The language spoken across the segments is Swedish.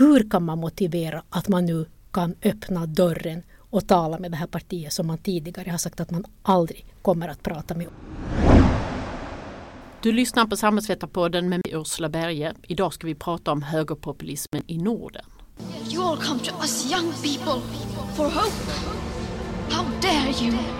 hur kan man motivera att man nu kan öppna dörren och tala med det här partiet som man tidigare har sagt att man aldrig kommer att prata med. Du lyssnar på Samhällsvetarpodden med mig Ursula Berge. Idag ska vi prata om högerpopulismen i Norden. You all come to us young people for hope. How dare you?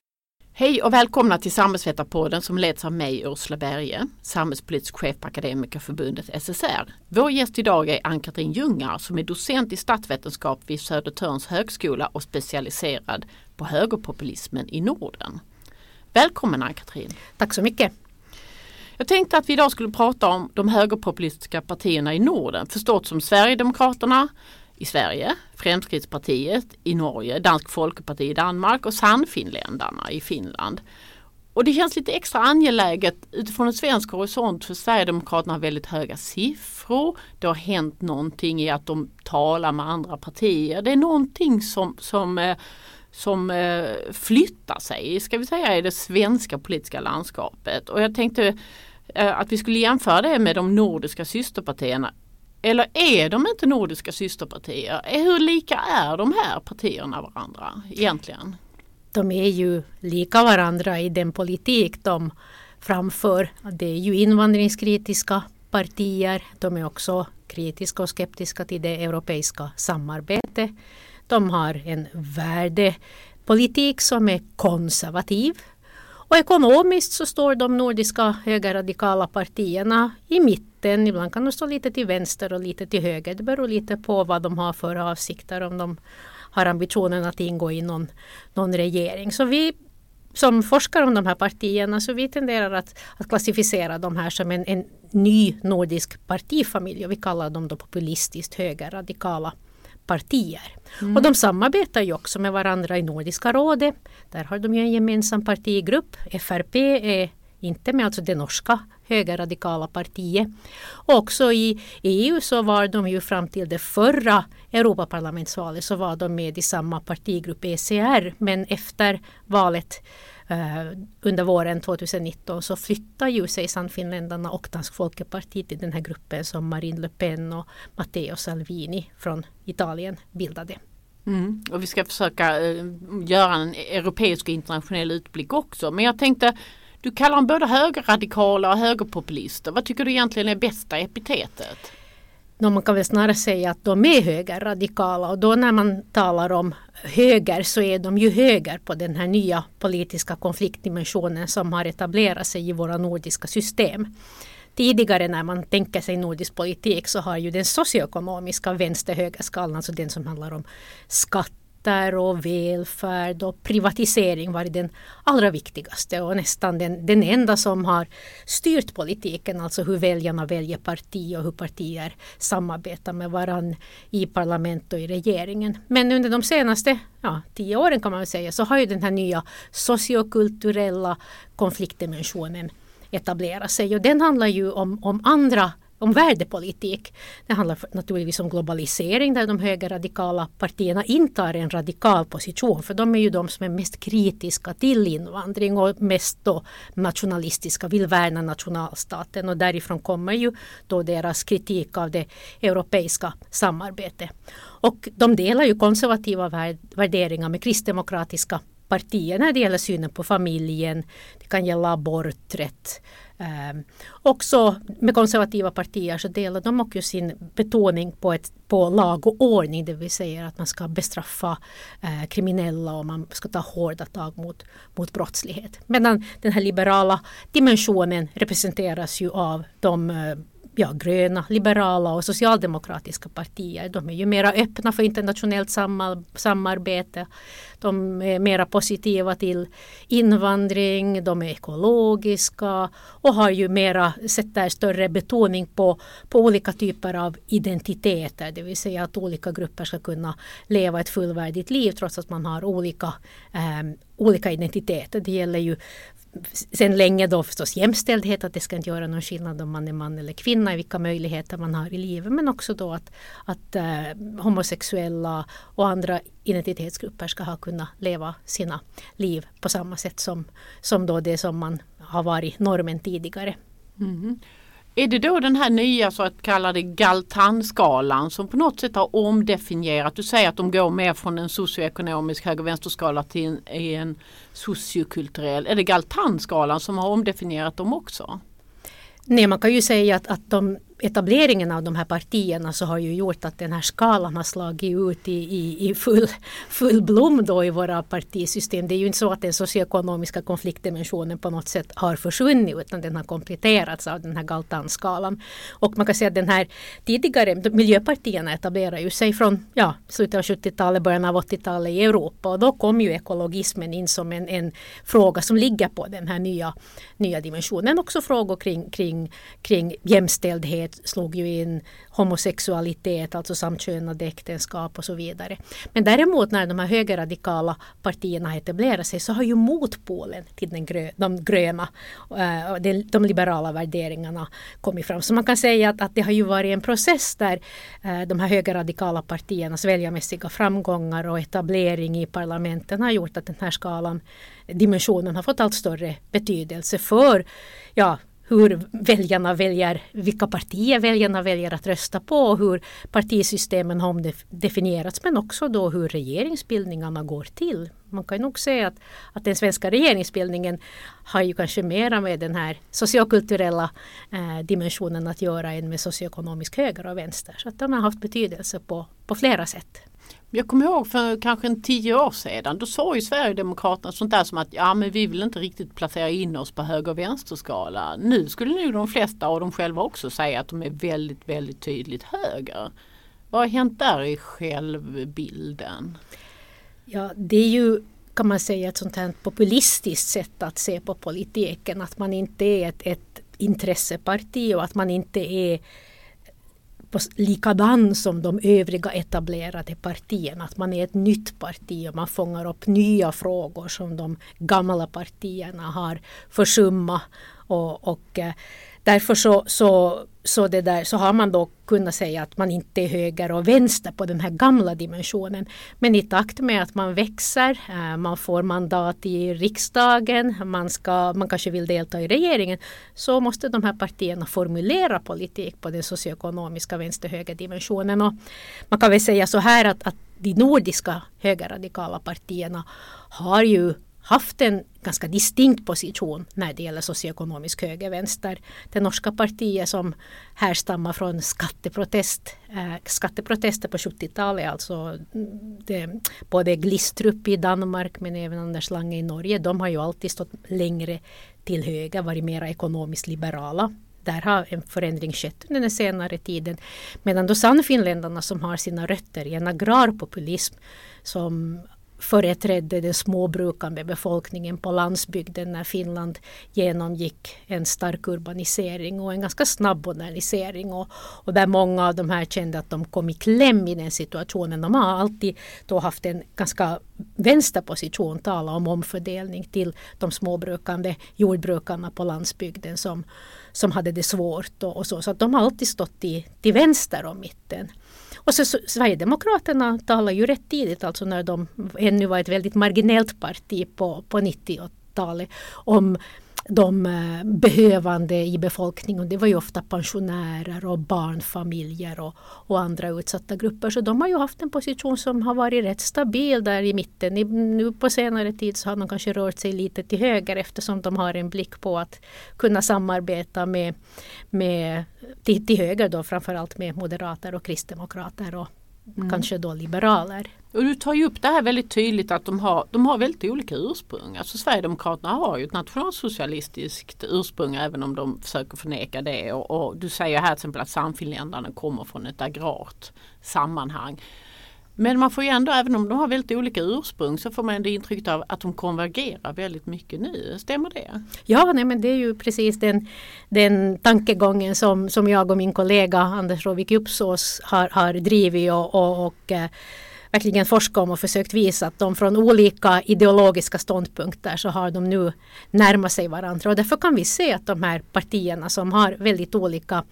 Hej och välkomna till Samhällsvetarpodden som leds av mig Ursula Berge, samhällspolitisk chef på Akademikerförbundet SSR. Vår gäst idag är Ann-Katrin Ljungar som är docent i statsvetenskap vid Södertörns högskola och specialiserad på högerpopulismen i Norden. Välkommen Ann-Katrin! Tack så mycket! Jag tänkte att vi idag skulle prata om de högerpopulistiska partierna i Norden, förstått som Sverigedemokraterna i Sverige, Fremskrittspartiet i Norge, Dansk Folkeparti i Danmark och Sannfinländarna i Finland. Och det känns lite extra angeläget utifrån en svensk horisont för Sverigedemokraterna har väldigt höga siffror. Det har hänt någonting i att de talar med andra partier. Det är någonting som, som eh, som eh, flyttar sig, ska vi säga, i det svenska politiska landskapet. Och jag tänkte eh, att vi skulle jämföra det med de nordiska systerpartierna. Eller är de inte nordiska systerpartier? Hur lika är de här partierna varandra egentligen? De är ju lika varandra i den politik de framför. Det är ju invandringskritiska partier. De är också kritiska och skeptiska till det europeiska samarbetet. De har en värdepolitik som är konservativ. Och ekonomiskt så står de nordiska högerradikala partierna i mitten. Ibland kan de stå lite till vänster och lite till höger. Det beror lite på vad de har för avsikter. Om de har ambitionen att ingå i någon, någon regering. Så vi som forskar om de här partierna så vi tenderar att, att klassificera de här som en, en ny nordisk partifamilj och vi kallar dem då populistiskt högerradikala partier. Mm. Och de samarbetar ju också med varandra i Nordiska rådet. Där har de ju en gemensam partigrupp. FRP är inte med alltså det norska högerradikala partiet. Också i EU så var de ju fram till det förra Europaparlamentsvalet så var de med i samma partigrupp ECR. Men efter valet eh, under våren 2019 så flyttar ju sig Sannfinländarna och Dansk Folkeparti till den här gruppen som Marine Le Pen och Matteo Salvini från Italien bildade. Mm. Och vi ska försöka eh, göra en europeisk och internationell utblick också. Men jag tänkte, du kallar dem både högerradikala och högerpopulister. Vad tycker du egentligen är bästa epitetet? man kan väl snarare säga att de är högerradikala och då när man talar om höger så är de ju höger på den här nya politiska konfliktdimensionen som har etablerat sig i våra nordiska system. Tidigare när man tänker sig nordisk politik så har ju den socioekonomiska vänster-högerskalan, alltså den som handlar om skatt skatter och välfärd och privatisering varit den allra viktigaste och nästan den, den enda som har styrt politiken, alltså hur väljarna väljer parti och hur partier samarbetar med varann i parlament och i regeringen. Men under de senaste ja, tio åren kan man väl säga så har ju den här nya sociokulturella konfliktdimensionen etablerat sig och den handlar ju om, om andra om värdepolitik. Det handlar naturligtvis om globalisering där de högerradikala partierna intar en radikal position för de är ju de som är mest kritiska till invandring och mest då nationalistiska, vill värna nationalstaten och därifrån kommer ju då deras kritik av det europeiska samarbetet. Och de delar ju konservativa värderingar med kristdemokratiska partier när det gäller synen på familjen. Det kan gälla aborträtt, Eh, också med konservativa partier så delar de också sin betoning på, ett, på lag och ordning, det vill säga att man ska bestraffa eh, kriminella och man ska ta hårda tag mot, mot brottslighet. Medan den här liberala dimensionen representeras ju av de eh, ja, gröna, liberala och socialdemokratiska partier. De är ju mera öppna för internationellt samarbete. De är mera positiva till invandring, de är ekologiska och har ju mera, sätter större betoning på, på olika typer av identiteter. Det vill säga att olika grupper ska kunna leva ett fullvärdigt liv trots att man har olika, eh, olika identiteter. Det gäller ju sen länge då förstås jämställdhet, att det ska inte göra någon skillnad om man är man eller kvinna, i vilka möjligheter man har i livet. Men också då att, att eh, homosexuella och andra identitetsgrupper ska ha kunnat leva sina liv på samma sätt som, som då det som man har varit normen tidigare. Mm. Är det då den här nya så att kallade Galtan-skalan som på något sätt har omdefinierat? Du säger att de går mer från en socioekonomisk höger-vänster-skala till en, en sociokulturell. Är det Galtan-skalan som har omdefinierat dem också? Nej, man kan ju säga att, att de etableringen av de här partierna så har ju gjort att den här skalan har slagit ut i, i, i full, full blom då i våra partisystem. Det är ju inte så att den socioekonomiska konfliktdimensionen på något sätt har försvunnit utan den har kompletterats av den här Galtan-skalan. Och man kan säga att den här tidigare miljöpartierna etablerade ju sig från ja, slutet av 70-talet, början av 80-talet i Europa och då kom ju ekologismen in som en, en fråga som ligger på den här nya, nya dimensionen. Också frågor kring, kring, kring jämställdhet slog ju in homosexualitet, alltså samkönade äktenskap och så vidare. Men däremot när de här högerradikala partierna etablerar sig så har ju motpolen till den grö, de gröna, eh, de, de, liberala värderingarna kommit fram. Så man kan säga att, att det har ju varit en process där eh, de här högerradikala partiernas väljarmässiga framgångar och etablering i parlamenten har gjort att den här skalan, dimensionen har fått allt större betydelse för ja, hur väljarna väljer, vilka partier väljarna väljer att rösta på och hur partisystemen har definierats men också då hur regeringsbildningarna går till. Man kan nog säga att, att den svenska regeringsbildningen har ju kanske mera med den här sociokulturella eh, dimensionen att göra än med socioekonomisk höger och vänster. Så att de har haft betydelse på, på flera sätt. Jag kommer ihåg för kanske en tio år sedan då sa ju Sverigedemokraterna sånt där som att ja men vi vill inte riktigt placera in oss på höger och vänsterskala. Nu skulle nog de flesta och de själva också säga att de är väldigt väldigt tydligt höger. Vad har hänt där i självbilden? Ja det är ju kan man säga ett sånt här populistiskt sätt att se på politiken. Att man inte är ett, ett intresseparti och att man inte är på, likadan som de övriga etablerade partierna. Att man är ett nytt parti och man fångar upp nya frågor som de gamla partierna har försummat. Och, och eh, därför så, så, så, det där, så har man då kunnat säga att man inte är höger och vänster på den här gamla dimensionen. Men i takt med att man växer, eh, man får mandat i riksdagen, man, ska, man kanske vill delta i regeringen, så måste de här partierna formulera politik på den socioekonomiska vänster-höger-dimensionen. Och man kan väl säga så här att, att de nordiska högerradikala partierna har ju haft en ganska distinkt position när det gäller socioekonomisk höger-vänster. Det norska partiet som härstammar från skatteprotest, eh, skatteprotester på 70-talet, alltså det, både Glistrup i Danmark men även Anders Lange i Norge, de har ju alltid stått längre till höger, varit mer ekonomiskt liberala där har en förändring skett under den senare tiden. Medan då Sannfinländarna som har sina rötter i en agrarpopulism som företrädde den småbrukande befolkningen på landsbygden när Finland genomgick en stark urbanisering och en ganska snabb modernisering och, och där många av de här kände att de kom i kläm i den situationen. De har alltid då haft en ganska vänsterposition, tala om omfördelning till de småbrukande jordbrukarna på landsbygden som, som hade det svårt och, och så. Så att de har alltid stått till vänster om mitten. Och så, så, Sverigedemokraterna talar ju rätt tidigt, alltså när de ännu var ett väldigt marginellt parti på, på 90-talet, om de eh, behövande i befolkningen. Det var ju ofta pensionärer och barnfamiljer och, och, andra utsatta grupper. Så de har ju haft en position som har varit rätt stabil där i mitten. nu på senare tid så har de kanske rört sig lite till höger eftersom de har en blick på att kunna samarbeta med, med till, till höger då framförallt med moderater och kristdemokrater och mm. kanske då liberaler. Och du tar ju upp det här väldigt tydligt att de har, de har väldigt olika ursprung. Alltså Sverigedemokraterna har ju ett nationalsocialistiskt ursprung även om de försöker förneka det. Och, och du säger här till exempel att Sannfinländarna kommer från ett agrart sammanhang. Men man får ju ändå, även om de har väldigt olika ursprung, så får man ändå intrycket av att de konvergerar väldigt mycket nu. Stämmer det? Ja, nej, men det är ju precis den, den tankegången som, som jag och min kollega Anders Råvik Uppsås har, har drivit och, och, och eh, verkligen forskat om och försökt visa att de från olika ideologiska ståndpunkter så har de nu närmat sig varandra. Och därför kan vi se att de här partierna som har väldigt olika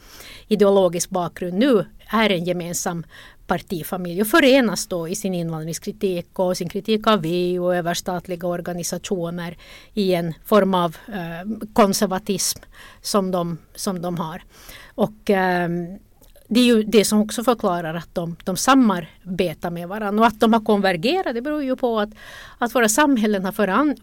ideologisk bakgrund nu är en gemensam partifamilj och förenas då i sin invandringskritik och sin kritik av EU och överstatliga organisationer i en form av eh, konservatism som de, som de har. Och eh, det är ju det som också förklarar att de, de samarbetar med varandra och att de har konvergerat det beror ju på att, att våra samhällen har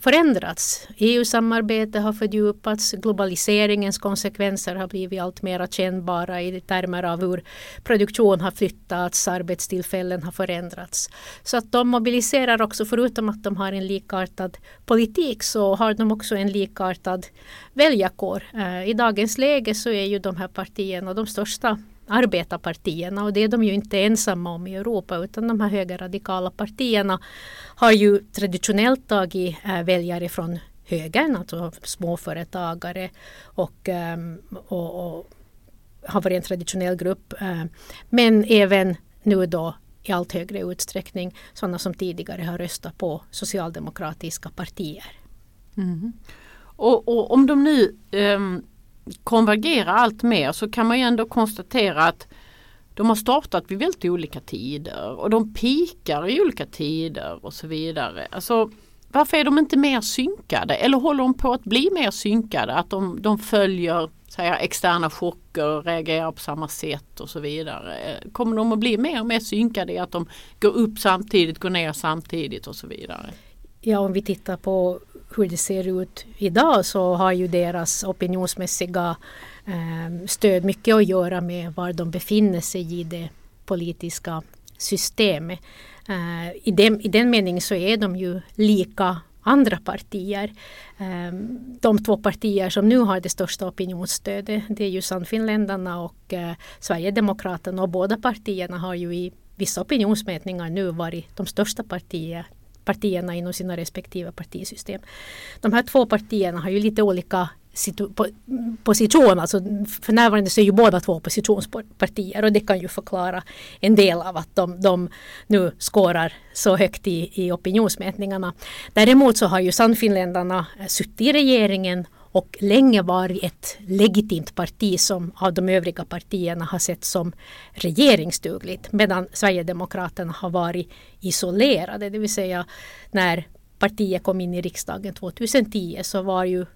förändrats. EU-samarbete har fördjupats, globaliseringens konsekvenser har blivit allt mer kännbara i termer av hur produktion har flyttats, arbetstillfällen har förändrats. Så att de mobiliserar också, förutom att de har en likartad politik, så har de också en likartad väljarkår. Eh, I dagens läge så är ju de här partierna de största arbetarpartierna och det är de ju inte ensamma om i Europa utan de här högerradikala partierna har ju traditionellt tagit äh, väljare från högern, alltså småföretagare och, ähm, och, och har varit en traditionell grupp. Äh, men även nu då i allt högre utsträckning sådana som tidigare har röstat på socialdemokratiska partier. Mm. Och, och, om de nu um konvergerar allt mer så kan man ju ändå konstatera att de har startat vid väldigt olika tider och de pikar i olika tider och så vidare. Alltså, varför är de inte mer synkade eller håller de på att bli mer synkade? Att de, de följer säga, externa chocker, reagerar på samma sätt och så vidare. Kommer de att bli mer och mer synkade i att de går upp samtidigt, går ner samtidigt och så vidare? Ja, om vi tittar på hur det ser ut idag så har ju deras opinionsmässiga eh, stöd mycket att göra med var de befinner sig i det politiska systemet. Eh, i, den, I den meningen så är de ju lika andra partier. Eh, de två partier som nu har det största opinionsstödet det är ju Sannfinländarna och eh, Sverigedemokraterna och båda partierna har ju i vissa opinionsmätningar nu varit de största partier, partierna inom sina respektive partisystem. De här två partierna har ju lite olika position. Alltså för närvarande så är ju båda två oppositionspartier och det kan ju förklara en del av att de, de nu skårar så högt i, i opinionsmätningarna. Däremot så har ju Sannfinländarna suttit i regeringen och länge varit ett legitimt parti som av de övriga partierna har sett som regeringsdugligt medan Sverigedemokraterna har varit isolerade. Det vill säga när partiet kom in i riksdagen 2010 så var ju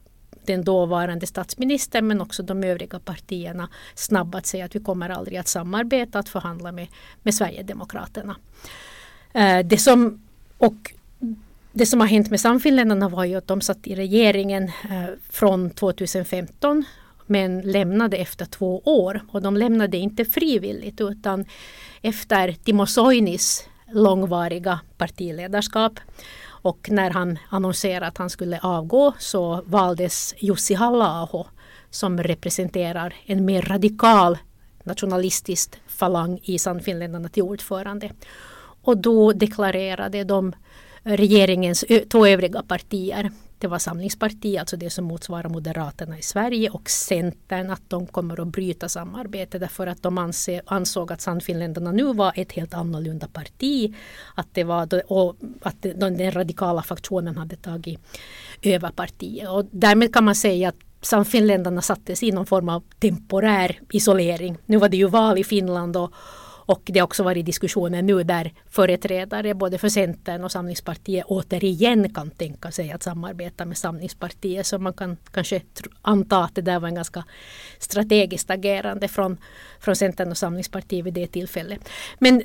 den dåvarande statsministern men också de övriga partierna snabba att säga att vi kommer aldrig att samarbeta, att förhandla med, med Sverigedemokraterna. Eh, det som, och det som har hänt med Sannfinländarna var ju att de satt i regeringen eh, från 2015 men lämnade efter två år. Och de lämnade inte frivilligt utan efter Timo Soinis långvariga partiledarskap. Och när han annonserade att han skulle avgå så valdes Jussi halla som representerar en mer radikal nationalistisk falang i Sannfinländarna till ordförande. Och då deklarerade de regeringens två övriga partier. Det var Samlingspartiet, alltså det som motsvarar Moderaterna i Sverige och Centern att de kommer att bryta samarbete därför att de anse, ansåg att Sannfinländarna nu var ett helt annorlunda parti. Att, det var, och att den radikala faktionen hade tagit över partiet. Och därmed kan man säga att Sannfinländarna sattes i någon form av temporär isolering. Nu var det ju val i Finland och, och det har också varit diskussioner nu där företrädare både för Centern och Samlingspartiet återigen kan tänka sig att samarbeta med Samlingspartiet. Så man kan kanske anta att det där var en ganska strategiskt agerande från, från Centern och Samlingspartiet vid det tillfället. Men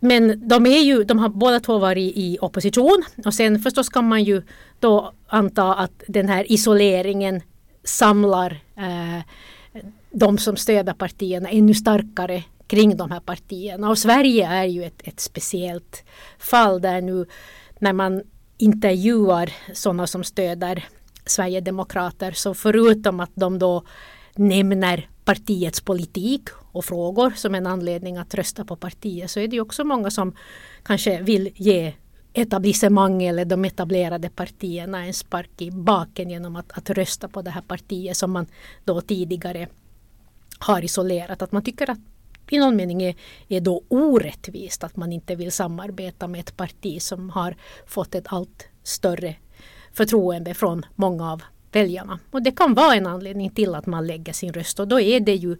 men de, är ju, de har båda två varit i opposition och sen förstås kan man ju då anta att den här isoleringen samlar eh, de som stöder partierna ännu starkare kring de här partierna. Och Sverige är ju ett, ett speciellt fall där nu när man intervjuar sådana som stöder Sverigedemokrater så förutom att de då nämner partiets politik och frågor som en anledning att rösta på partiet så är det också många som kanske vill ge etablissemang eller de etablerade partierna en spark i baken genom att, att rösta på det här partiet som man då tidigare har isolerat. Att man tycker att i någon mening är, är då orättvist att man inte vill samarbeta med ett parti som har fått ett allt större förtroende från många av väljarna. Och det kan vara en anledning till att man lägger sin röst och då är det ju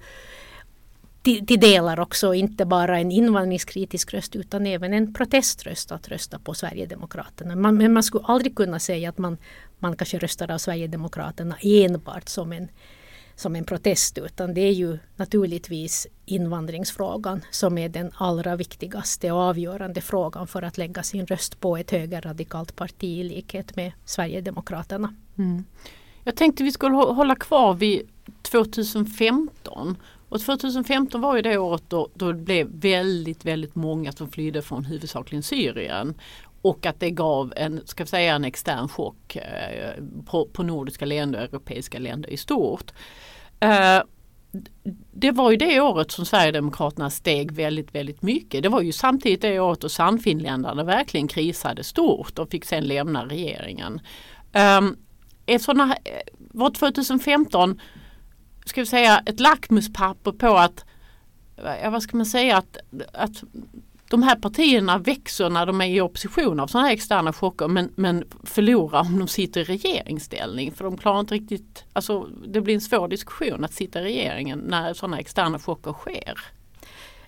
till, till delar också inte bara en invandringskritisk röst utan även en proteströst att rösta på Sverigedemokraterna. Man, men man skulle aldrig kunna säga att man, man kanske röstar av Sverigedemokraterna enbart som en, som en protest utan det är ju naturligtvis invandringsfrågan som är den allra viktigaste och avgörande frågan för att lägga sin röst på ett högerradikalt parti i likhet med Sverigedemokraterna. Mm. Jag tänkte vi skulle hålla kvar vid 2015 och 2015 var ju det året då, då det blev väldigt, väldigt många som flydde från huvudsakligen Syrien. Och att det gav en, ska vi säga, en extern chock eh, på, på nordiska länder och europeiska länder i stort. Eh, det var ju det året som Sverigedemokraterna steg väldigt, väldigt mycket. Det var ju samtidigt det året då Sannfinländarna verkligen krisade stort och fick sen lämna regeringen. Eftersom ett eh, var 2015 ska vi säga ett lackmuspapper på att, ja, vad ska man säga, att, att de här partierna växer när de är i opposition av sådana här externa chocker men, men förlorar om de sitter i regeringsställning. För de klarar inte riktigt, alltså det blir en svår diskussion att sitta i regeringen när sådana externa chocker sker.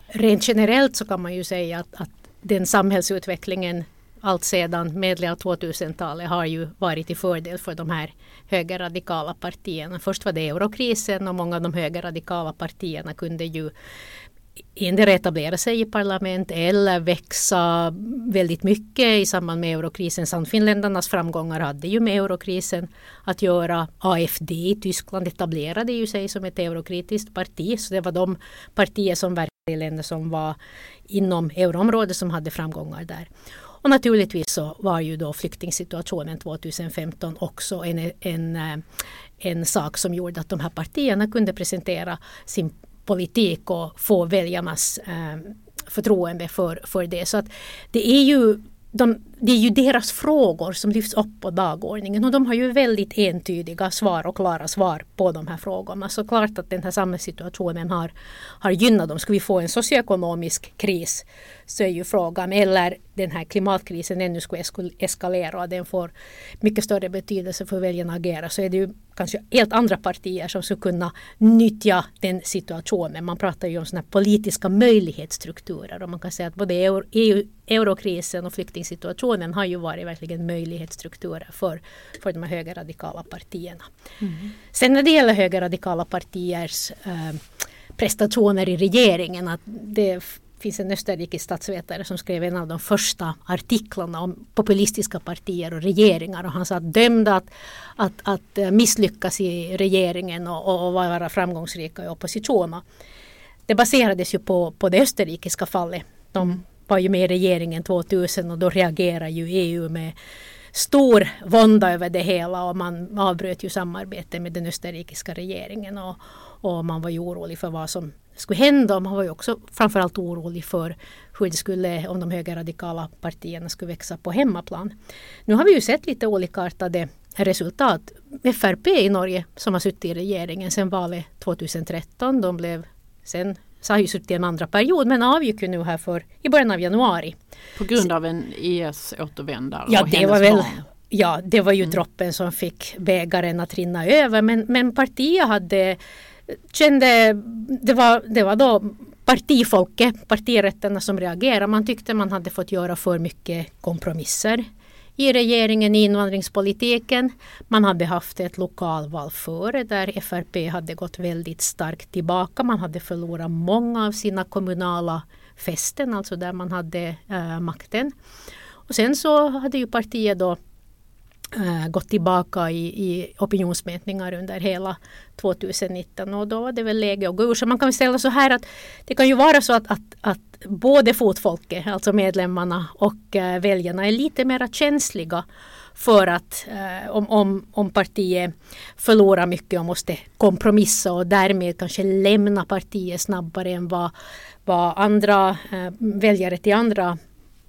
Rent generellt så kan man ju säga att, att den samhällsutvecklingen allt sedan medel av 2000-talet har ju varit till fördel för de här högerradikala partierna. Först var det eurokrisen och många av de högerradikala partierna kunde ju endera etablera sig i parlament eller växa väldigt mycket i samband med eurokrisen. Sannfinländarnas framgångar hade ju med eurokrisen att göra. AFD i Tyskland etablerade ju sig som ett eurokritiskt parti. Så det var de partier som verkade i länder som var inom euroområdet som hade framgångar där. Och naturligtvis så var ju då flyktingsituationen 2015 också en, en, eh, en sak som gjorde att de här partierna kunde presentera sin politik och få väljarnas eh, förtroende för, för det. Så att det är ju de, det är ju deras frågor som lyfts upp på dagordningen och de har ju väldigt entydiga svar och klara svar på de här frågorna. Så klart att den här samhällssituationen har, har gynnat dem. Ska vi få en socioekonomisk kris så är ju frågan, eller den här klimatkrisen ännu skulle eskalera och den får mycket större betydelse för väljarna att agera så är det ju kanske helt andra partier som skulle kunna nyttja den situationen. Man pratar ju om sådana politiska möjlighetsstrukturer och man kan säga att både EU, EU, eurokrisen och flyktingsituationen har ju varit verkligen möjlighetsstrukturer för, för de här högerradikala partierna. Mm. Sen när det gäller högerradikala partiers eh, prestationer i regeringen, att det finns en österrikisk statsvetare som skrev en av de första artiklarna om populistiska partier och regeringar och han sa att dömda att, att, att eh, misslyckas i regeringen och, och vara framgångsrika i oppositionen. Det baserades ju på, på det österrikiska fallet. De var ju med i regeringen 2000 och då reagerade ju EU med stor vånda över det hela och man avbröt ju samarbetet med den österrikiska regeringen och, och man var ju orolig för vad som skulle hända. och Man var ju också framförallt orolig för hur det skulle, om de högerradikala partierna skulle växa på hemmaplan. Nu har vi ju sett lite olikartade resultat. FRP i Norge som har suttit i regeringen sedan valet 2013. De blev sen så har ju suttit i en andra period men avgick ju nu här för i början av januari. På grund av en IS-återvändare? Ja, det var väl Ja, det var ju mm. droppen som fick bägaren att rinna över men, men partiet hade kände, det var, det var då partifolket, partirätterna som reagerade. Man tyckte man hade fått göra för mycket kompromisser i regeringen i invandringspolitiken. Man hade haft ett lokalval före där FRP hade gått väldigt starkt tillbaka. Man hade förlorat många av sina kommunala fästen, alltså där man hade eh, makten. Och sen så hade ju partiet då Eh, gått tillbaka i, i opinionsmätningar under hela 2019 och då var det väl läge att gå ur. Så man kan ställa så här att det kan ju vara så att, att, att både fotfolket, alltså medlemmarna och äh, väljarna är lite mer känsliga för att eh, om, om, om partiet förlorar mycket och måste kompromissa och därmed kanske lämna partiet snabbare än vad, vad andra väljare till andra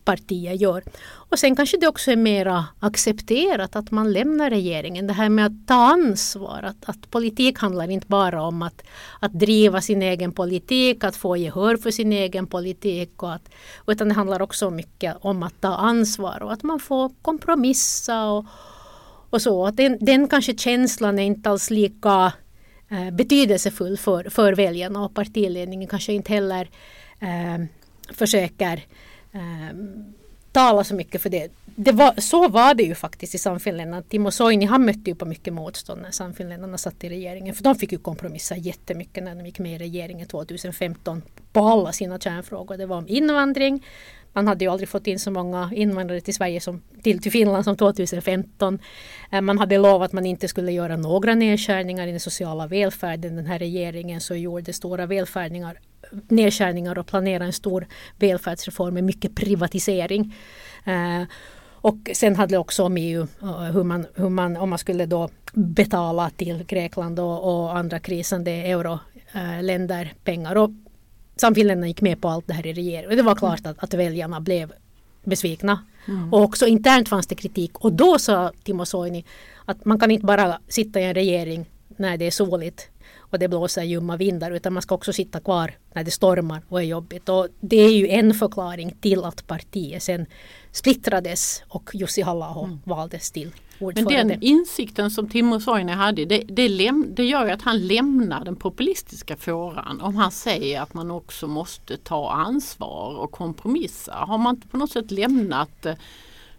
partier gör. Och sen kanske det också är mera accepterat att man lämnar regeringen. Det här med att ta ansvar. Att, att politik handlar inte bara om att, att driva sin egen politik, att få gehör för sin egen politik. Och att, utan det handlar också mycket om att ta ansvar och att man får kompromissa. Och, och så. Att den, den kanske känslan är inte alls lika eh, betydelsefull för, för väljarna och partiledningen kanske inte heller eh, försöker eh, tala så mycket för det. det var, så var det ju faktiskt i Sannfinländarna. Timo Soini han mötte ju på mycket motstånd när Sannfinländarna satt i regeringen. För de fick ju kompromissa jättemycket när de gick med i regeringen 2015 på alla sina kärnfrågor. Det var om invandring. Man hade ju aldrig fått in så många invandrare till Sverige som, till, till Finland som 2015. Eh, man hade lovat att man inte skulle göra några nedskärningar i den sociala välfärden. Den här regeringen så gjorde stora välfärdningar nedskärningar och planerade en stor välfärdsreform med mycket privatisering. Eh, och sen hade det också om EU, eh, hur man, hur man, om man skulle då betala till Grekland och, och andra krisande euroländer pengar. Och Samfinländarna gick med på allt det här i regeringen. Det var klart att, att väljarna blev besvikna. Mm. Och också internt fanns det kritik. Och då sa Timo Soini att man kan inte bara sitta i en regering när det är soligt och det blåser ljumma vindar utan man ska också sitta kvar när det stormar och är jobbigt. Och det är ju en förklaring till att partiet sen splittrades och Jussi halla mm. valdes till ordförande. Men den insikten som Timo Soini hade det, det, läm, det gör att han lämnar den populistiska fåran om han säger att man också måste ta ansvar och kompromissa. Har man inte på något sätt lämnat eh,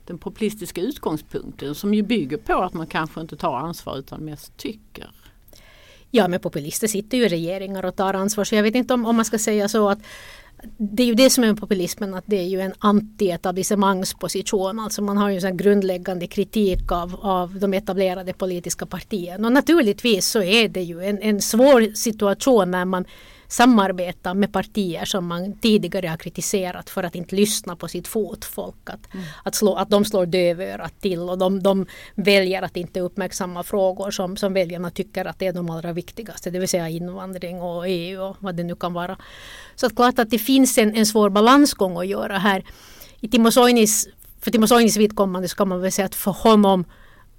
den populistiska utgångspunkten som ju bygger på att man kanske inte tar ansvar utan mest tycker? Ja, men populister sitter ju i regeringar och tar ansvar. Så jag vet inte om, om man ska säga så att det är ju det som är med populismen, att det är ju en anti-etablissemangsposition. Alltså man har ju en grundläggande kritik av, av de etablerade politiska partierna. Och naturligtvis så är det ju en, en svår situation när man samarbeta med partier som man tidigare har kritiserat för att inte lyssna på sitt fotfolk. Att, mm. att, slå, att de slår dövörat till och de, de väljer att inte uppmärksamma frågor som, som väljarna tycker att det är de allra viktigaste. Det vill säga invandring och EU och vad det nu kan vara. Så att klart att det finns en, en svår balansgång att göra här. I Timo Soinis, för Timo Soinis vidkommande så kan man väl säga att för honom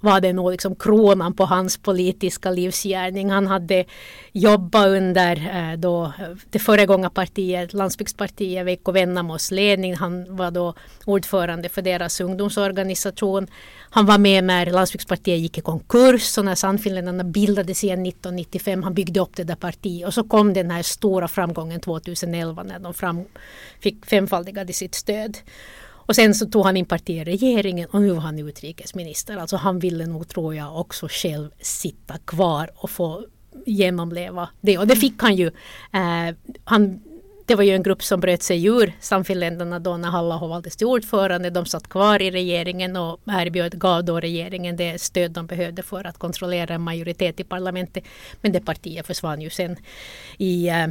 var det nog liksom kronan på hans politiska livsgärning. Han hade jobbat under eh, då, det föregångarpartiet, Landsbygdspartiet, Veikko Vennamos ledning. Han var då ordförande för deras ungdomsorganisation. Han var med när Landsbygdspartiet gick i konkurs och när Sannfinländarna bildades igen 1995. Han byggde upp det där partiet och så kom den här stora framgången 2011 när de fram, fick femfaldigade sitt stöd. Och sen så tog han in parti i regeringen och nu var han utrikesminister. Alltså han ville nog, tror jag, också själv sitta kvar och få genomleva det. Och det fick han ju. Eh, han, det var ju en grupp som bröt sig ur Samfinländarna då när Halla valdes till ordförande. De satt kvar i regeringen och erbjöd, gav då regeringen det stöd de behövde för att kontrollera en majoritet i parlamentet. Men det partiet försvann ju sen i eh,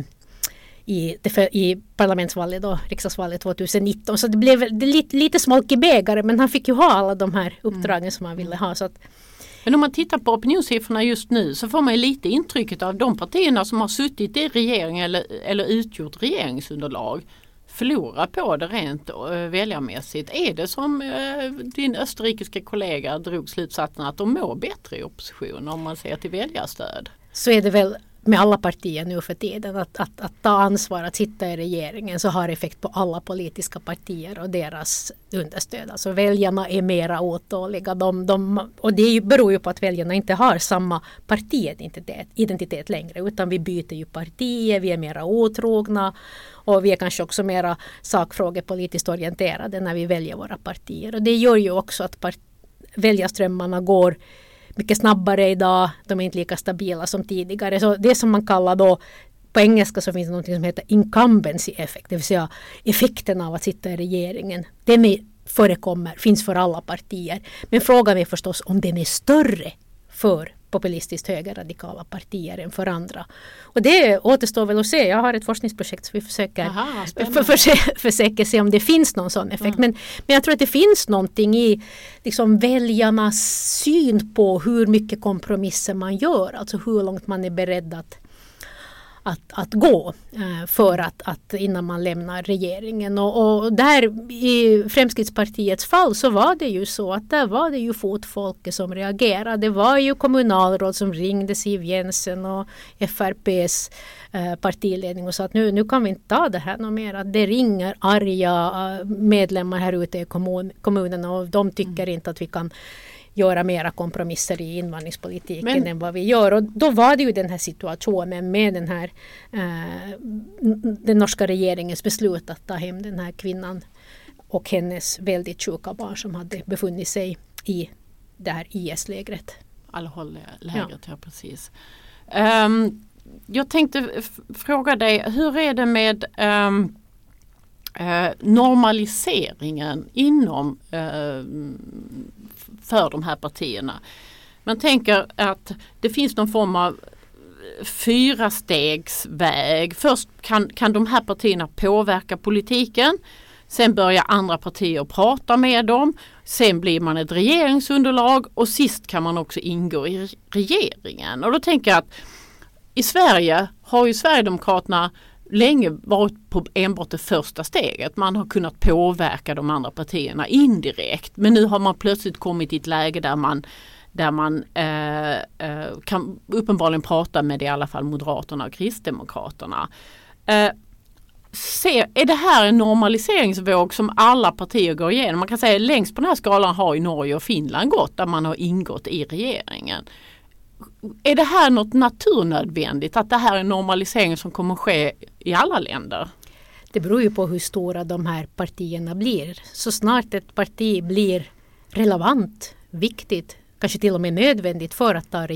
i, i parlamentsvalet då, riksdagsvalet 2019. Så det blev det lite, lite smolk i bägare men han fick ju ha alla de här uppdragen mm. som han ville ha. Så att, men om man tittar på opinionssiffrorna just nu så får man lite intrycket av de partierna som har suttit i regering eller, eller utgjort regeringsunderlag förlorar på det rent äh, väljarmässigt. Är det som äh, din österrikiska kollega drog slutsatsen att de mår bättre i opposition om man ser till väljarstöd? Så är det väl med alla partier nu för tiden att, att, att, ta ansvar att sitta i regeringen så har effekt på alla politiska partier och deras understöd. Alltså väljarna är mera otåliga. De, de, och det beror ju på att väljarna inte har samma partiidentitet identitet längre utan vi byter ju partier, vi är mera otrogna och vi är kanske också mera sakfrågepolitiskt orienterade när vi väljer våra partier. Och det gör ju också att part, väljarströmmarna går mycket snabbare idag. De är inte lika stabila som tidigare. Så det som man kallar då på engelska så finns det något som heter incumbency effect, det vill säga effekten av att sitta i regeringen. Den är förekommer, finns för alla partier. Men frågan är förstås om den är större för populistiskt högerradikala partier än för andra. Och det återstår väl att se. Jag har ett forskningsprojekt så vi försöker, Aha, för, för, försöker se om det finns någon sån effekt. Men, men jag tror att det finns någonting i liksom, väljarnas syn på hur mycket kompromisser man gör. Alltså hur långt man är beredd att att, att gå eh, för att, att innan man lämnar regeringen. Och, och där i Fremskrittspartiets fall så var det ju så att där var det ju fotfolket som reagerade. Det var ju kommunalråd som ringde Siv Jensen och FRPs eh, partiledning och sa att nu, nu kan vi inte ta det här något mer. Att det ringer arga eh, medlemmar här ute i kommun, kommunerna och de tycker inte att vi kan göra mera kompromisser i invandringspolitiken Men- än vad vi gör. Och då var det ju den här situationen med den här eh, den norska regeringens beslut att ta hem den här kvinnan och hennes väldigt sjuka barn som hade befunnit sig i det här IS-lägret. Al-Hol-lägret, ja. precis. Ehm, jag tänkte fråga dig, hur är det med eh, normaliseringen inom eh, för de här partierna? Man tänker att det finns någon form av fyra stegs väg. Först kan, kan de här partierna påverka politiken. Sen börjar andra partier prata med dem. Sen blir man ett regeringsunderlag och sist kan man också ingå i regeringen. Och då tänker jag att i Sverige har ju Sverigedemokraterna länge varit på enbart det första steget. Man har kunnat påverka de andra partierna indirekt. Men nu har man plötsligt kommit i ett läge där man där man eh, eh, kan uppenbarligen prata med i alla fall Moderaterna och Kristdemokraterna. Eh, se, är det här en normaliseringsvåg som alla partier går igenom? Man kan säga längst på den här skalan har ju Norge och Finland gått där man har ingått i regeringen. Är det här något naturnödvändigt att det här är en normalisering som kommer ske i alla länder? Det beror ju på hur stora de här partierna blir. Så snart ett parti blir relevant, viktigt, kanske till och med nödvändigt för att ta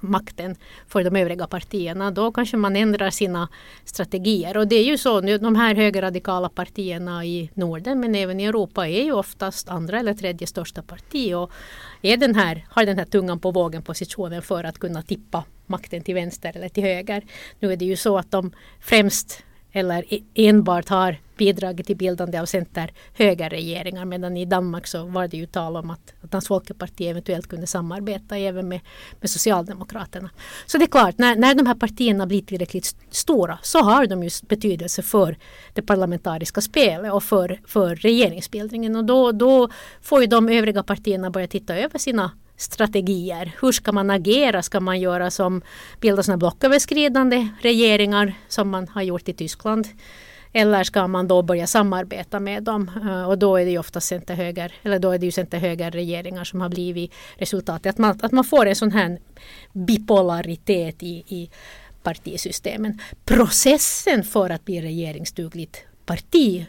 makten för de övriga partierna, då kanske man ändrar sina strategier. Och det är ju så nu, de här högerradikala partierna i Norden men även i Europa är ju oftast andra eller tredje största parti och är den här, har den här tungan på vågen positionen för att kunna tippa makten till vänster eller till höger. Nu är det ju så att de främst eller e-, enbart har bidragit till bildande av center-högerregeringar medan i Danmark så var det ju tal om att, att Dansk Folkeparti eventuellt kunde samarbeta även med, med Socialdemokraterna. Så det är klart, när, när de här partierna blir tillräckligt stora så har de ju betydelse för det parlamentariska spelet och för, för regeringsbildningen och då, då får ju de övriga partierna börja titta över sina strategier. Hur ska man agera? Ska man göra som bilda sådana blocköverskridande regeringar som man har gjort i Tyskland? Eller ska man då börja samarbeta med dem? Eh, och då är det ju ofta center-höger, eller då är det ju center-höger-regeringar som har blivit resultatet. Att man, att man får en sån här bipolaritet i, i partisystemen. Processen för att bli regeringsdugligt parti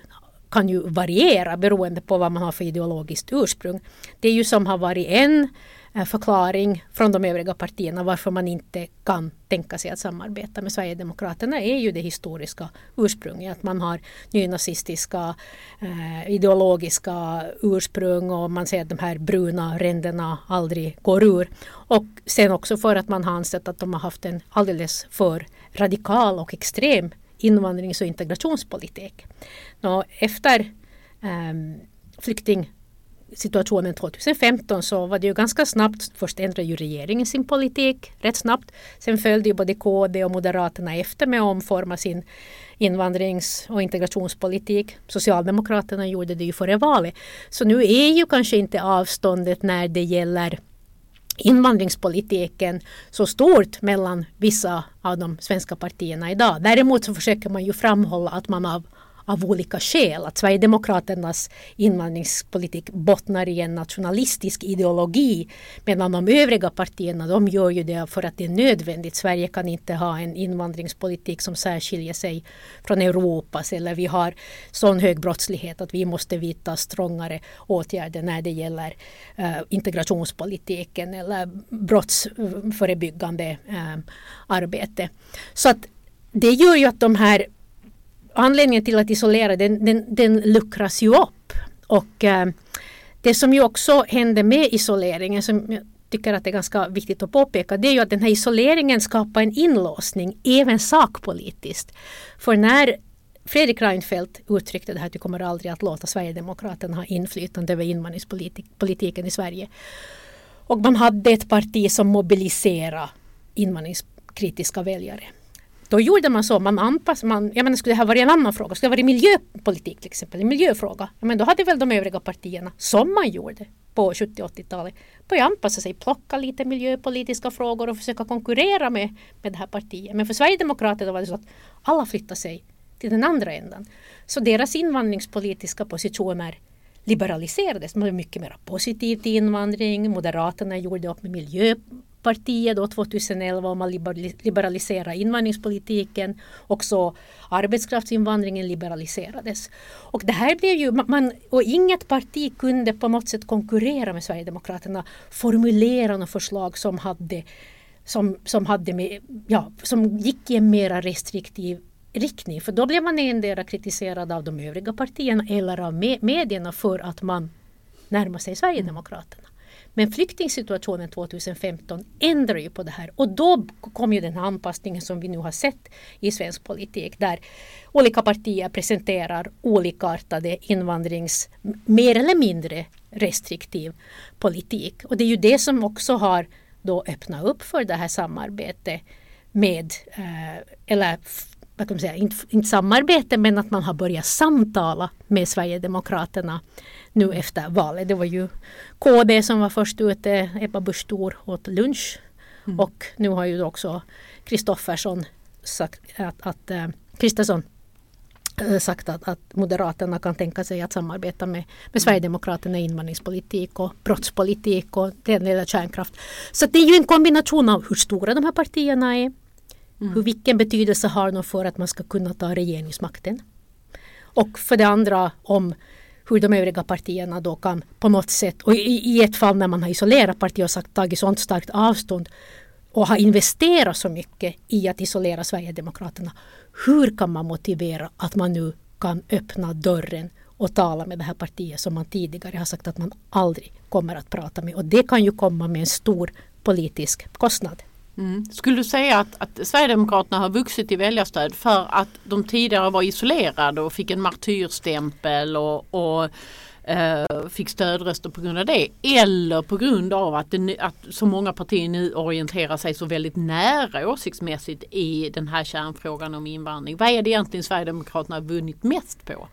kan ju variera beroende på vad man har för ideologiskt ursprung. Det är ju som har varit en Eh, förklaring från de övriga partierna varför man inte kan tänka sig att samarbeta med Sverigedemokraterna är ju det historiska ursprunget. Att man har nynazistiska eh, ideologiska ursprung och man ser att de här bruna ränderna aldrig går ur. Och sen också för att man har ansett att de har haft en alldeles för radikal och extrem invandrings och integrationspolitik. Nå, efter ehm, flykting Situationen 2015 så var det ju ganska snabbt, först ändrade ju regeringen sin politik rätt snabbt. Sen följde ju både KD och Moderaterna efter med att omforma sin invandrings och integrationspolitik. Socialdemokraterna gjorde det ju före valet. Så nu är ju kanske inte avståndet när det gäller invandringspolitiken så stort mellan vissa av de svenska partierna idag. Däremot så försöker man ju framhålla att man av, av olika skäl, att Sverigedemokraternas invandringspolitik bottnar i en nationalistisk ideologi medan de övriga partierna de gör ju det för att det är nödvändigt. Sverige kan inte ha en invandringspolitik som särskiljer sig från Europas eller vi har sån hög brottslighet att vi måste vidta strängare åtgärder när det gäller eh, integrationspolitiken eller brottsförebyggande eh, arbete. Så att det gör ju att de här anledningen till att isolera den, den, den luckras ju upp. Och eh, det som ju också händer med isoleringen som jag tycker att det är ganska viktigt att påpeka det är ju att den här isoleringen skapar en inlåsning även sakpolitiskt. För när Fredrik Reinfeldt uttryckte det här att vi kommer aldrig att låta Sverigedemokraterna ha inflytande över invandringspolitiken i Sverige. Och man hade ett parti som mobiliserade invandringskritiska väljare. Då gjorde man så, man anpassade, man, jag menar skulle det här varit en annan fråga, skulle det varit miljöpolitik till exempel, en miljöfråga, men då hade väl de övriga partierna, som man gjorde på 70 80-talet, börjat anpassa sig, plocka lite miljöpolitiska frågor och försöka konkurrera med, med det här partiet. Men för Sverigedemokraterna var det så att alla flyttade sig till den andra änden. Så deras invandringspolitiska positioner liberaliserades. Man var mycket mer positiv till invandring. Moderaterna gjorde upp med Miljöpartiet då 2011 om att liberalisera invandringspolitiken. Också arbetskraftsinvandringen liberaliserades. Och det här blev ju, man, och inget parti kunde på något sätt konkurrera med Sverigedemokraterna, formulera några förslag som hade som, som, hade med, ja, som gick i en mera restriktiv riktning. För då blev man endera kritiserad av de övriga partierna eller av medierna för att man närmar sig Sverigedemokraterna. Men flyktingsituationen 2015 ändrar ju på det här och då kom ju den här anpassningen som vi nu har sett i svensk politik där olika partier presenterar olikartade invandrings mer eller mindre restriktiv politik. Och det är ju det som också har då öppnat upp för det här samarbetet med, eh, eller vad kan man säga, inte, inte samarbete men att man har börjat samtala med Sverigedemokraterna nu efter valet. Det var ju KD som var först ute, Ebba Busch Thor åt lunch mm. och nu har ju också Kristoffersson sagt att, äh, Kristersson äh, sagt att, att Moderaterna kan tänka sig att samarbeta med, med Sverigedemokraterna i invandringspolitik och brottspolitik och den lilla kärnkraft. Så det är ju en kombination av hur stora de här partierna är Mm. Hur, vilken betydelse har de för att man ska kunna ta regeringsmakten? Och för det andra om hur de övriga partierna då kan på något sätt, och i, i ett fall när man har isolerat partiet och sagt, tagit sånt starkt avstånd och har investerat så mycket i att isolera Sverigedemokraterna. Hur kan man motivera att man nu kan öppna dörren och tala med det här partiet som man tidigare har sagt att man aldrig kommer att prata med. Och det kan ju komma med en stor politisk kostnad. Mm. Skulle du säga att, att Sverigedemokraterna har vuxit i väljarstöd för att de tidigare var isolerade och fick en martyrstämpel och, och eh, fick stödröster på grund av det? Eller på grund av att, det, att så många partier nu orienterar sig så väldigt nära åsiktsmässigt i den här kärnfrågan om invandring. Vad är det egentligen Sverigedemokraterna har vunnit mest på?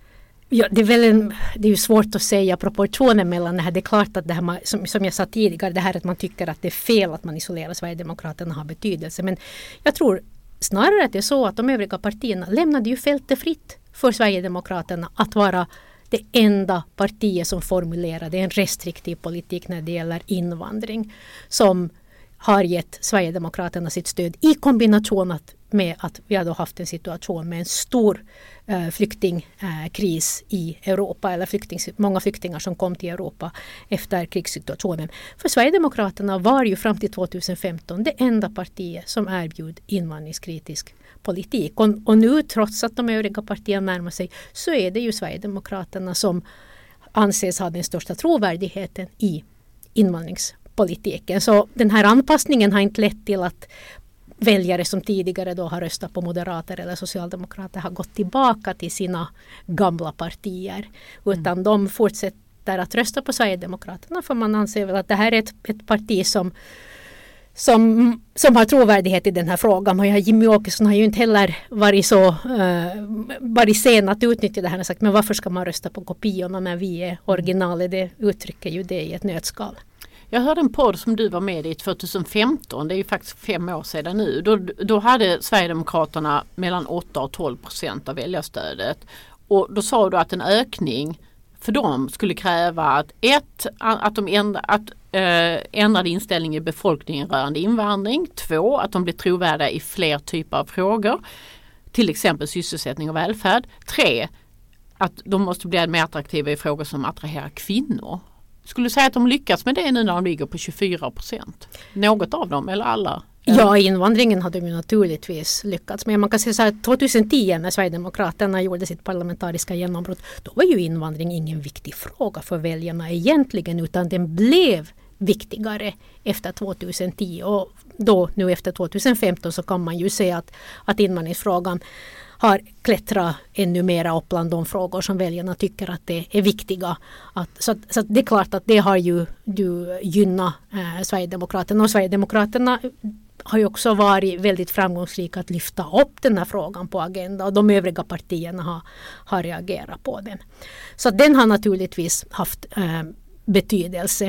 Ja, det, är väl en, det är ju svårt att säga proportionen mellan det här. Det är klart att det här, som, som jag sa tidigare, det här att man tycker att det är fel att man isolerar Sverigedemokraterna har betydelse. Men jag tror snarare att det är så att de övriga partierna lämnade ju fältet fritt för Sverigedemokraterna att vara det enda partiet som formulerade en restriktiv politik när det gäller invandring. Som har gett Sverigedemokraterna sitt stöd i kombination att med att vi har haft en situation med en stor eh, flyktingkris eh, i Europa eller flykting, många flyktingar som kom till Europa efter krigssituationen. För Sverigedemokraterna var ju fram till 2015 det enda partiet som erbjöd invandringskritisk politik. Och, och nu trots att de övriga partierna närmar sig så är det ju Sverigedemokraterna som anses ha den största trovärdigheten i invandringspolitiken. Så den här anpassningen har inte lett till att väljare som tidigare då har röstat på moderater eller socialdemokrater har gått tillbaka till sina gamla partier. Utan mm. de fortsätter att rösta på Sverigedemokraterna för man anser väl att det här är ett, ett parti som som, som har trovärdighet i den här frågan. Och Jimmy Åkesson har ju inte heller varit så uh, varit sen att utnyttja det här och sagt men varför ska man rösta på kopiorna när vi är originalet? Det uttrycker ju det i ett nötskal. Jag hörde en podd som du var med i 2015, det är ju faktiskt fem år sedan nu. Då, då hade Sverigedemokraterna mellan 8 och 12 procent av väljarstödet. Och då sa du att en ökning för dem skulle kräva att ett, att de ändra, att, eh, ändrade inställning i befolkningen rörande invandring. Två, att de blir trovärdiga i fler typer av frågor. Till exempel sysselsättning och välfärd. Tre, att de måste bli mer attraktiva i frågor som attraherar kvinnor. Skulle du säga att de lyckas med det nu när de ligger på 24 procent? Något av dem eller alla? Ja, invandringen hade de ju naturligtvis lyckats med. Man kan säga så här, 2010 när Sverigedemokraterna gjorde sitt parlamentariska genombrott, då var ju invandring ingen viktig fråga för väljarna egentligen, utan den blev viktigare efter 2010 och då nu efter 2015 så kan man ju se att, att invandringsfrågan har klättrat ännu mera upp bland de frågor som väljarna tycker att det är viktiga. Att, så, så det är klart att det har ju, ju gynnat eh, Sverigedemokraterna och Sverigedemokraterna har ju också varit väldigt framgångsrika att lyfta upp den här frågan på agendan och de övriga partierna har, har reagerat på den. Så den har naturligtvis haft eh, betydelse.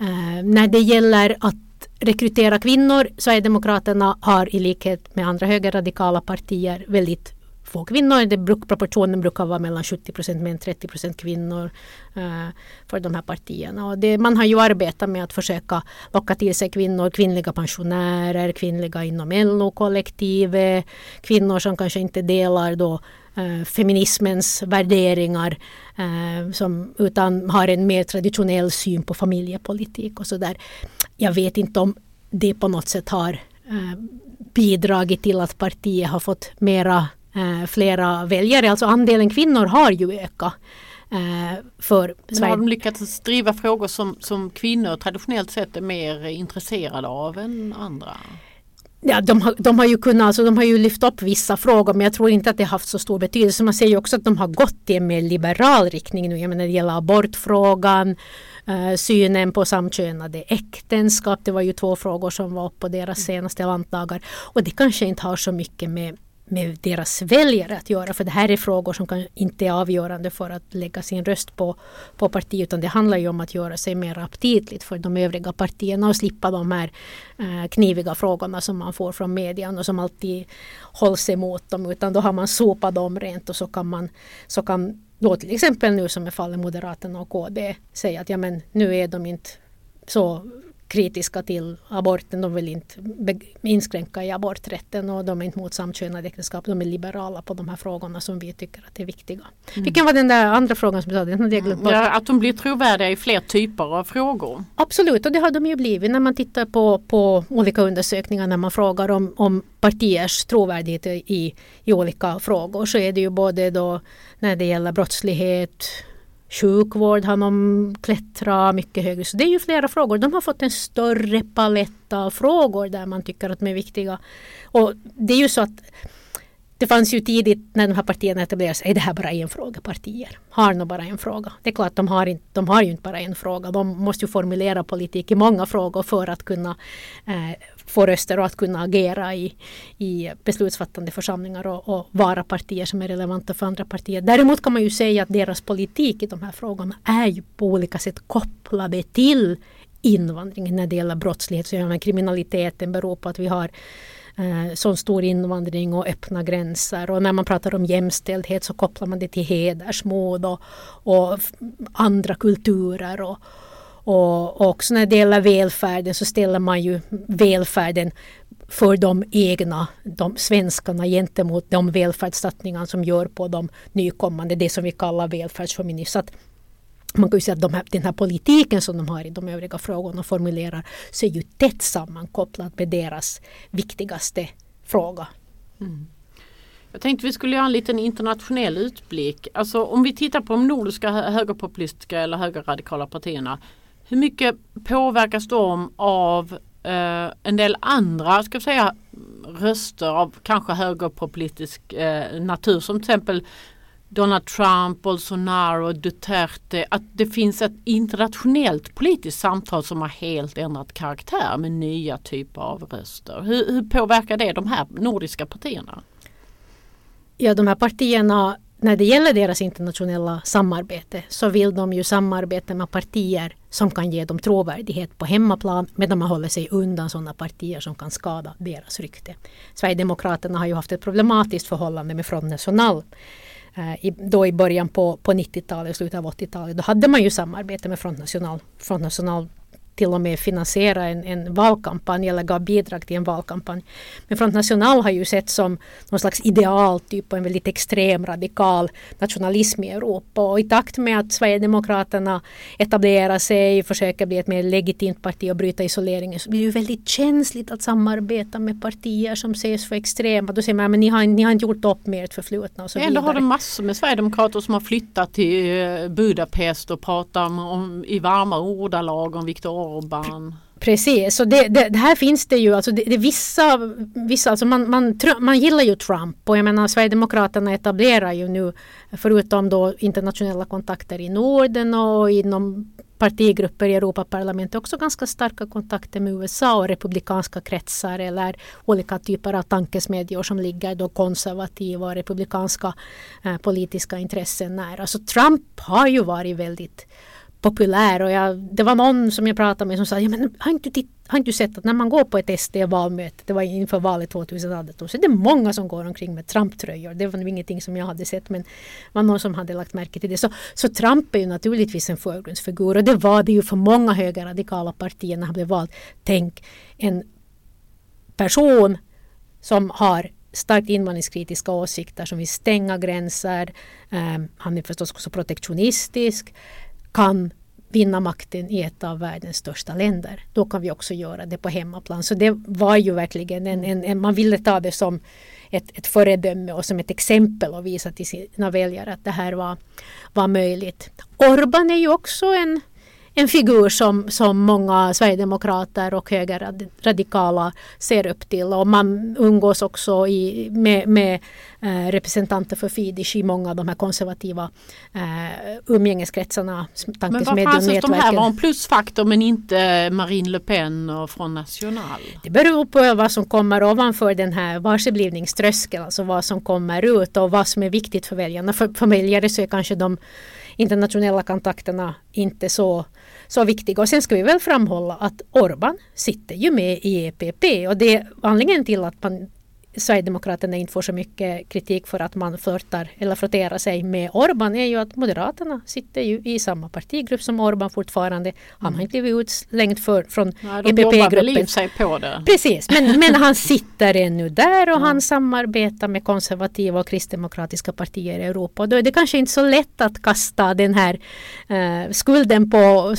Eh, när det gäller att rekrytera kvinnor, Sverigedemokraterna har i likhet med andra högerradikala partier väldigt få kvinnor. Det bruk, proportionen brukar vara mellan 70 procent män 30 procent kvinnor eh, för de här partierna. Och det, man har ju arbetat med att försöka locka till sig kvinnor, kvinnliga pensionärer, kvinnliga inom LO-kollektivet, kvinnor som kanske inte delar då feminismens värderingar uh, som, utan har en mer traditionell syn på familjepolitik och sådär. Jag vet inte om det på något sätt har bidragit till att partiet har fått mera eh, flera väljare. Alltså andelen kvinnor har ju ökat. Eh, för Sverige. Har de lyckats driva frågor som, som kvinnor traditionellt sett är mer intresserade av än andra? Ja, de, har, de har ju kunnat, alltså, de har ju lyft upp vissa frågor men jag tror inte att det haft så stor betydelse. Man ser ju också att de har gått i en mer liberal riktning nu. Jag menar det gäller abortfrågan, eh, synen på samkönade äktenskap. Det var ju två frågor som var uppe på deras senaste lantdagar. Och det kanske inte har så mycket med med deras väljare att göra. För det här är frågor som kan, inte är avgörande för att lägga sin röst på, på parti utan det handlar ju om att göra sig mer aptitligt för de övriga partierna och slippa de här eh, kniviga frågorna som man får från median och som alltid hålls emot dem. Utan då har man sopat dem rent och så kan man så kan då till exempel nu som är fallet Moderaterna och KD säga att ja men nu är de inte så kritiska till aborten. De vill inte inskränka i aborträtten och de är inte mot samkönade äktenskap. De är liberala på de här frågorna som vi tycker att är viktiga. Mm. Vilken var den där andra frågan som du sa? Den hade jag glömt bort. Ja, att de blir trovärdiga i fler typer av frågor. Absolut och det har de ju blivit när man tittar på, på olika undersökningar när man frågar om, om partiers trovärdighet i, i olika frågor så är det ju både då när det gäller brottslighet Sjukvård har de klättrat mycket högre. Så det är ju flera frågor. De har fått en större palett av frågor där man tycker att de är viktiga. Och det är ju så att det fanns ju tidigt när de här partierna etablerades, är det här bara en fråga partier? Har nog bara en fråga? Det är klart, de har, inte, de har ju inte bara en fråga. De måste ju formulera politik i många frågor för att kunna eh, få röster och att kunna agera i, i beslutsfattande församlingar och, och, vara partier som är relevanta för andra partier. Däremot kan man ju säga att deras politik i de här frågorna är ju på olika sätt kopplade till invandringen när det gäller brottslighet. Så kriminaliteten beror på att vi har eh, som stor invandring och öppna gränser. Och när man pratar om jämställdhet så kopplar man det till hedersmord och, och andra kulturer. Och, och, också när det gäller välfärden så ställer man ju välfärden för de egna, de svenskarna gentemot de välfärdssatsningar som gör på de nykommande, det som vi kallar välfärdsfeminism man kan ju säga att de här, den här politiken som de har i de övriga frågorna och formulerar så är ju tätt sammankopplad med deras viktigaste fråga. Mm. Jag tänkte vi skulle göra en liten internationell utblick. Alltså om vi tittar på de nordiska högerpopulistiska eller högerradikala partierna hur mycket påverkas de av eh, en del andra ska säga, röster av kanske högerpopulistisk eh, natur som till exempel Donald Trump, Bolsonaro, Duterte. Att det finns ett internationellt politiskt samtal som har helt ändrat karaktär med nya typer av röster. Hur, hur påverkar det de här nordiska partierna? Ja, de här partierna när det gäller deras internationella samarbete så vill de ju samarbeta med partier som kan ge dem trovärdighet på hemmaplan medan man håller sig undan sådana partier som kan skada deras rykte. Sverigedemokraterna har ju haft ett problematiskt förhållande med Front National. Eh, då i början på, på 90-talet, slutet av 80-talet, då hade man ju samarbete med Front National. Front National till och med finansiera en, en valkampanj eller gav bidrag till en valkampanj. Men Front National har ju sett som någon slags idealtyp på en väldigt extrem radikal nationalism i Europa. Och i takt med att Sverigedemokraterna etablerar sig, försöker bli ett mer legitimt parti och bryta isoleringen så blir det ju väldigt känsligt att samarbeta med partier som ses för extrema. Då säger man att ni har, ni har inte gjort upp med ert förflutna och så Ändå vidare. har du massor med sverigedemokrater som har flyttat till eh, Budapest och pratar om, om, i varma ordalag om Viktor orban. Precis, så det, det, det här finns det ju, alltså det, det vissa, vissa alltså man, man, man gillar ju Trump och jag menar Sverigedemokraterna etablerar ju nu förutom då internationella kontakter i Norden och inom partigrupper i Europaparlamentet också ganska starka kontakter med USA och republikanska kretsar eller olika typer av tankesmedjor som ligger då konservativa och republikanska eh, politiska intressen nära. Så Trump har ju varit väldigt populär och jag, det var någon som jag pratade med som sa ja, men har, inte titt, har inte du sett att när man går på ett SD-valmöte, det var inför valet 2018, så är det många som går omkring med Trump-tröjor. Det var nog ingenting som jag hade sett men det var någon som hade lagt märke till det. Så, så Trump är ju naturligtvis en förgrundsfigur och det var det ju för många högerradikala partier när han blev vald. Tänk en person som har starkt invandringskritiska åsikter som vill stänga gränser. Um, han är förstås också protektionistisk kan vinna makten i ett av världens största länder. Då kan vi också göra det på hemmaplan. Så det var ju verkligen en, en, en man ville ta det som ett, ett föredöme och som ett exempel och visa till sina väljare att det här var, var möjligt. Orban är ju också en, en figur som, som många sverigedemokrater och högerradikala ser upp till och man umgås också i, med, med eh, representanter för Fidesz i många av de här konservativa eh, umgängeskretsarna. Men vad anses de här vara en plusfaktor men inte Marine Le Pen och från National? Det beror på vad som kommer ovanför den här varseblivningströskeln, alltså vad som kommer ut och vad som är viktigt för väljarna. För, för väljare så är kanske de internationella kontakterna inte så, så viktiga. Och sen ska vi väl framhålla att Orban sitter ju med i EPP och det är anledningen till att man Sverigedemokraterna inte får så mycket kritik för att man flörtar eller frotterar sig med Orban är ju att Moderaterna sitter ju i samma partigrupp som Orban fortfarande. Han har inte blivit utslängd för, från EPP-gruppen. sig på det. Precis, men, men han sitter ännu där och mm. han samarbetar med konservativa och kristdemokratiska partier i Europa. Och då är det kanske inte så lätt att kasta den här uh, skulden på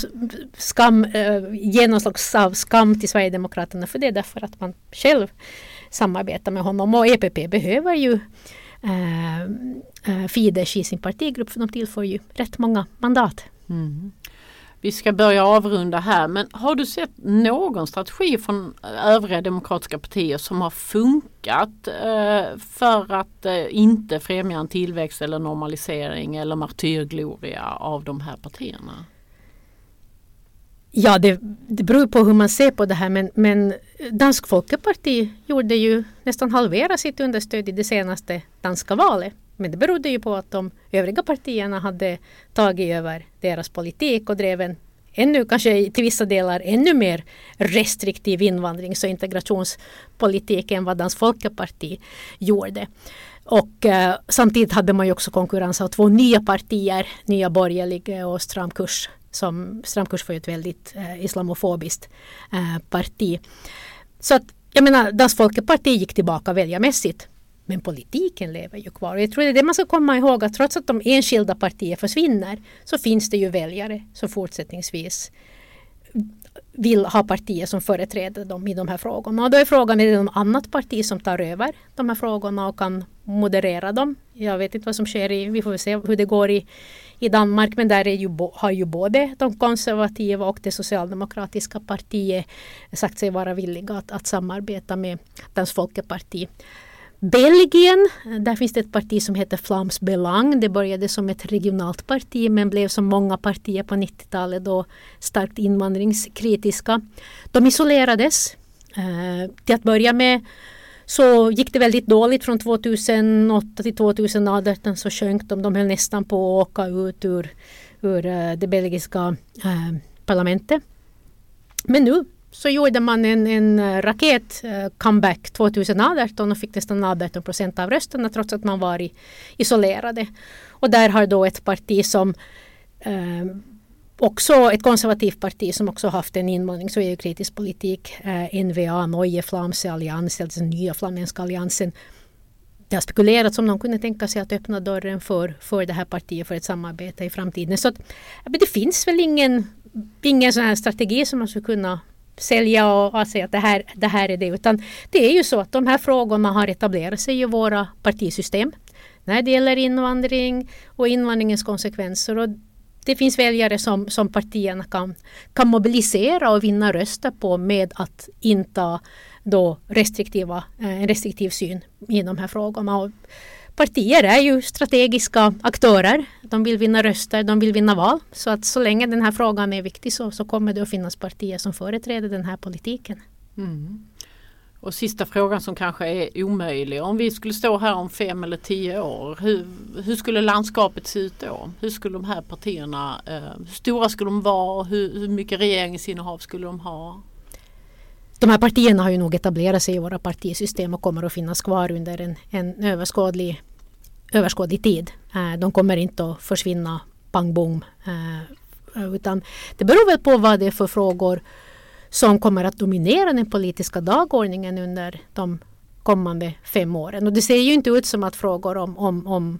skam, uh, genom av skam till Sverigedemokraterna för det är därför att man själv samarbeta med honom och EPP behöver ju eh, eh, Fidesz i sin partigrupp för de tillför ju rätt många mandat. Mm. Vi ska börja avrunda här men har du sett någon strategi från eh, övriga demokratiska partier som har funkat eh, för att eh, inte främja en tillväxt eller normalisering eller martyrgloria av de här partierna? Ja, det, det beror på hur man ser på det här men, men Dansk Folkeparti gjorde ju nästan halvera sitt understöd i det senaste danska valet. Men det berodde ju på att de övriga partierna hade tagit över deras politik och drev en ännu, kanske till vissa delar ännu mer restriktiv invandrings och integrationspolitik än vad Dansk Folkeparti gjorde. Och eh, samtidigt hade man ju också konkurrens av två nya partier, Nya Borgerliga och Stram kurs som Stramkurs var ju ett väldigt eh, islamofobiskt eh, parti. Så att jag menar, Das Folkeparti gick tillbaka väljarmässigt. Men politiken lever ju kvar. Och jag tror det är det man ska komma ihåg att trots att de enskilda partier försvinner så finns det ju väljare som fortsättningsvis vill ha partier som företräder dem i de här frågorna. Och då är frågan, är det något annat parti som tar över de här frågorna och kan moderera dem? Jag vet inte vad som sker, i, vi får se hur det går i, i Danmark men där är ju, har ju både de konservativa och det socialdemokratiska partiet sagt sig vara villiga att, att samarbeta med Dansk Folkeparti. Belgien, där finns det ett parti som heter Flams Belang. Det började som ett regionalt parti men blev som många partier på 90-talet då starkt invandringskritiska. De isolerades. Eh, till att börja med så gick det väldigt dåligt från 2008 till 2018 så sjönk de. De höll nästan på att åka ut ur, ur eh, det belgiska eh, parlamentet. Men nu så gjorde man en, en eh, raket-comeback 2018 och fick nästan 18 procent av rösterna trots att man var isolerade. Och där har då ett parti som också ett konservativt parti som också haft en invandrings och EU-kritisk politik. Eh, NVA, Neue Flamse Allians, alltså den nya flamländska alliansen. Det har spekulerats om de kunde tänka sig att öppna dörren för, för det här partiet för ett samarbete i framtiden. Så att, det finns väl ingen, ingen sån här strategi som man skulle kunna sälja och, och säga att det här, det här är det. Utan det är ju så att de här frågorna har etablerat sig i våra partisystem. När det gäller invandring och invandringens konsekvenser. Och det finns väljare som, som partierna kan, kan mobilisera och vinna röster på med att inta då restriktiva, eh, en restriktiv syn i de här frågorna. Och partier är ju strategiska aktörer. De vill vinna röster, de vill vinna val. Så att så länge den här frågan är viktig så, så kommer det att finnas partier som företräder den här politiken. Mm. Och sista frågan som kanske är omöjlig. Om vi skulle stå här om fem eller tio år. Hur, hur skulle landskapet se ut då? Hur skulle de här partierna, eh, hur stora skulle de vara? Hur, hur mycket regeringsinnehav skulle de ha? De här partierna har ju nog etablerat sig i våra partisystem och kommer att finnas kvar under en, en överskådlig, överskådlig tid. Eh, de kommer inte att försvinna pang bom. Eh, utan det beror väl på vad det är för frågor som kommer att dominera den politiska dagordningen under de kommande fem åren. Och det ser ju inte ut som att frågor om, om, om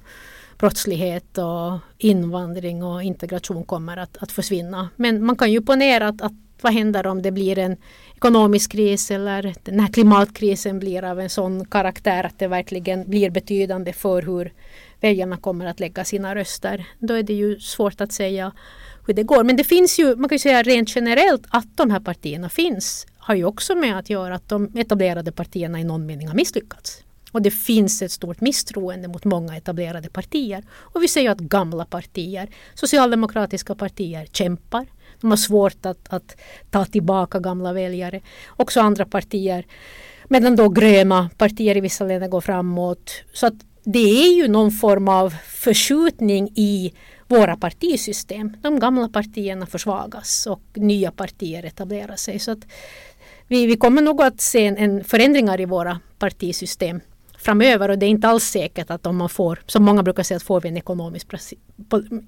brottslighet och invandring och integration kommer att, att försvinna. Men man kan ju ponera att, att vad händer om det blir en ekonomisk kris eller den här klimatkrisen blir av en sån karaktär att det verkligen blir betydande för hur väljarna kommer att lägga sina röster. Då är det ju svårt att säga hur det går. Men det finns ju, man kan ju säga rent generellt att de här partierna finns har ju också med att göra att de etablerade partierna i någon mening har misslyckats. Och det finns ett stort misstroende mot många etablerade partier. Och vi ser ju att gamla partier, socialdemokratiska partier, kämpar. De har svårt att, att ta tillbaka gamla väljare. Också andra partier, medan då gröna partier i vissa länder går framåt. Så att det är ju någon form av förskjutning i våra partisystem. De gamla partierna försvagas och nya partier etablerar sig. Så att vi, vi kommer nog att se en, en förändringar i våra partisystem framöver och det är inte alls säkert att om man får, som många brukar säga, att får vi en ekonomisk,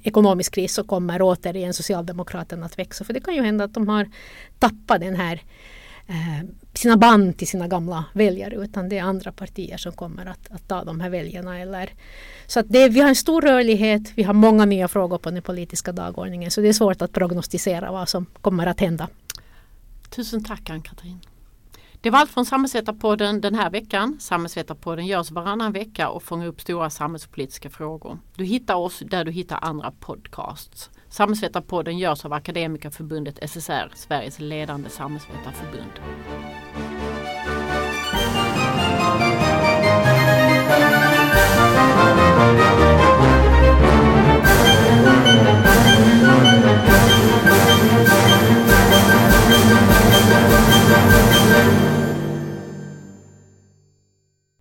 ekonomisk kris så kommer återigen Socialdemokraterna att växa. För det kan ju hända att de har tappat den här eh, sina band till sina gamla väljare utan det är andra partier som kommer att, att ta de här väljarna. Eller, så att det, vi har en stor rörlighet, vi har många nya frågor på den politiska dagordningen så det är svårt att prognostisera vad som kommer att hända. Tusen tack Ann-Katrin. Det var allt från Samhällsvetarpodden den här veckan. Samhällsvetarpodden görs varannan vecka och fångar upp stora samhällspolitiska frågor. Du hittar oss där du hittar andra podcasts. Samhällsvetarpodden görs av Akademikerförbundet SSR, Sveriges ledande samhällsvetarförbund.